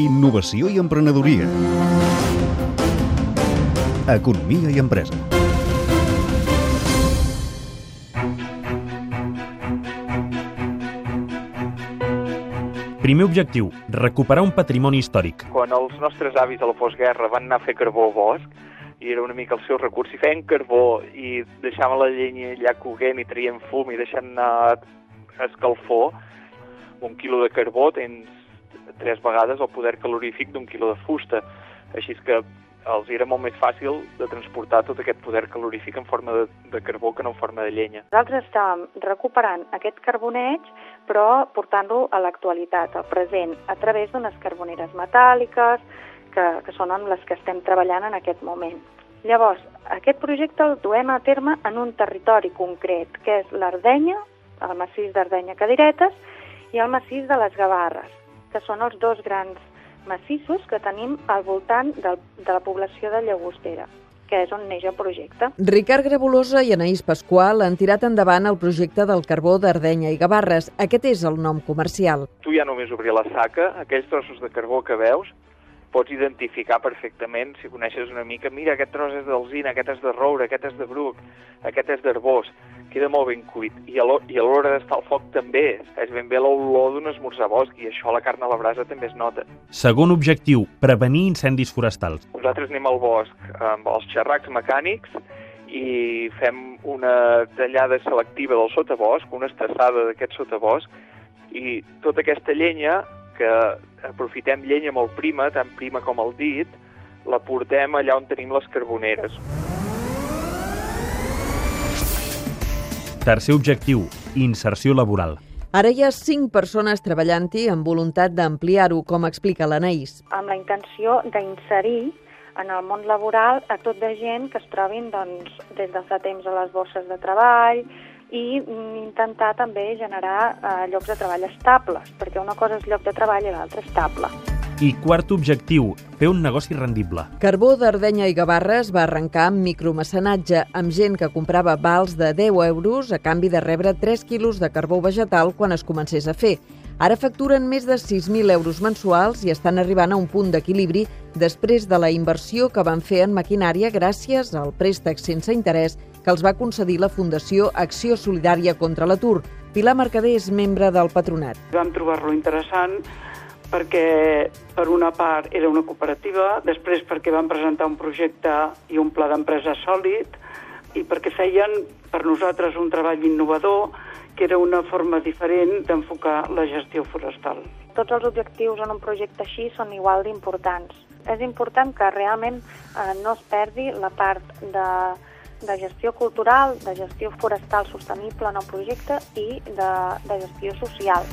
Innovació i emprenedoria. Economia i empresa. Primer objectiu, recuperar un patrimoni històric. Quan els nostres avis a la postguerra van anar a fer carbó al bosc, i era una mica el seu recurs, si feien carbó i deixaven la llenya allà coguent i traien fum i deixant anar escalfor, un quilo de carbó tens tres vegades el poder calorífic d'un quilo de fusta. Així que els era molt més fàcil de transportar tot aquest poder calorífic en forma de, de carbó que no en forma de llenya. Nosaltres estàvem recuperant aquest carboneig, però portant-lo a l'actualitat, al present, a través d'unes carboneres metàl·liques, que, que són amb les que estem treballant en aquest moment. Llavors, aquest projecte el duem a terme en un territori concret, que és l'Ardenya, el massís d'Ardenya Cadiretes, i el massís de les Gavarres, que són els dos grans massissos que tenim al voltant del, de la població de Llagostera que és on neix el projecte. Ricard Grebolosa i Anaïs Pasqual han tirat endavant el projecte del carbó d'Ardenya i Gavarres. Aquest és el nom comercial. Tu ja només obrir la saca, aquells trossos de carbó que veus, pots identificar perfectament, si coneixes una mica, mira, aquest tros és d'alzina, aquest és de roure, aquest és de bruc, aquest és d'herbós, queda molt ben cuit. I a l'hora d'estar al foc també, és ben bé l'olor d'un esmorzar bosc, i això a la carn a la brasa també es nota. Segon objectiu, prevenir incendis forestals. Nosaltres anem al bosc amb els xerracs mecànics i fem una tallada selectiva del sotabosc, una estressada d'aquest sotabosc, i tota aquesta llenya que aprofitem llenya molt prima, tan prima com el dit, la portem allà on tenim les carboneres. Tercer objectiu, inserció laboral. Ara hi ha cinc persones treballant-hi amb voluntat d'ampliar-ho, com explica l'Anaïs. Amb la intenció d'inserir en el món laboral a tot de gent que es trobin doncs, des de fa temps a les bosses de treball i intentar també generar eh, llocs de treball estables, perquè una cosa és lloc de treball i l'altra estable. I quart objectiu, fer un negoci rendible. Carbó d'Ardenya i Gavarres va arrencar amb micromecenatge, amb gent que comprava vals de 10 euros a canvi de rebre 3 quilos de carbó vegetal quan es comencés a fer. Ara facturen més de 6.000 euros mensuals i estan arribant a un punt d'equilibri després de la inversió que van fer en maquinària gràcies al préstec sense interès que els va concedir la Fundació Acció Solidària contra l'Atur. Pilar Mercader és membre del patronat. Vam trobar-lo interessant perquè per una part era una cooperativa, després perquè van presentar un projecte i un pla d'empresa sòlid i perquè feien per nosaltres un treball innovador que era una forma diferent d'enfocar la gestió forestal. Tots els objectius en un projecte així són igual d'importants. És important que realment eh, no es perdi la part de, de gestió cultural, de gestió forestal sostenible en el projecte i de, de gestió social.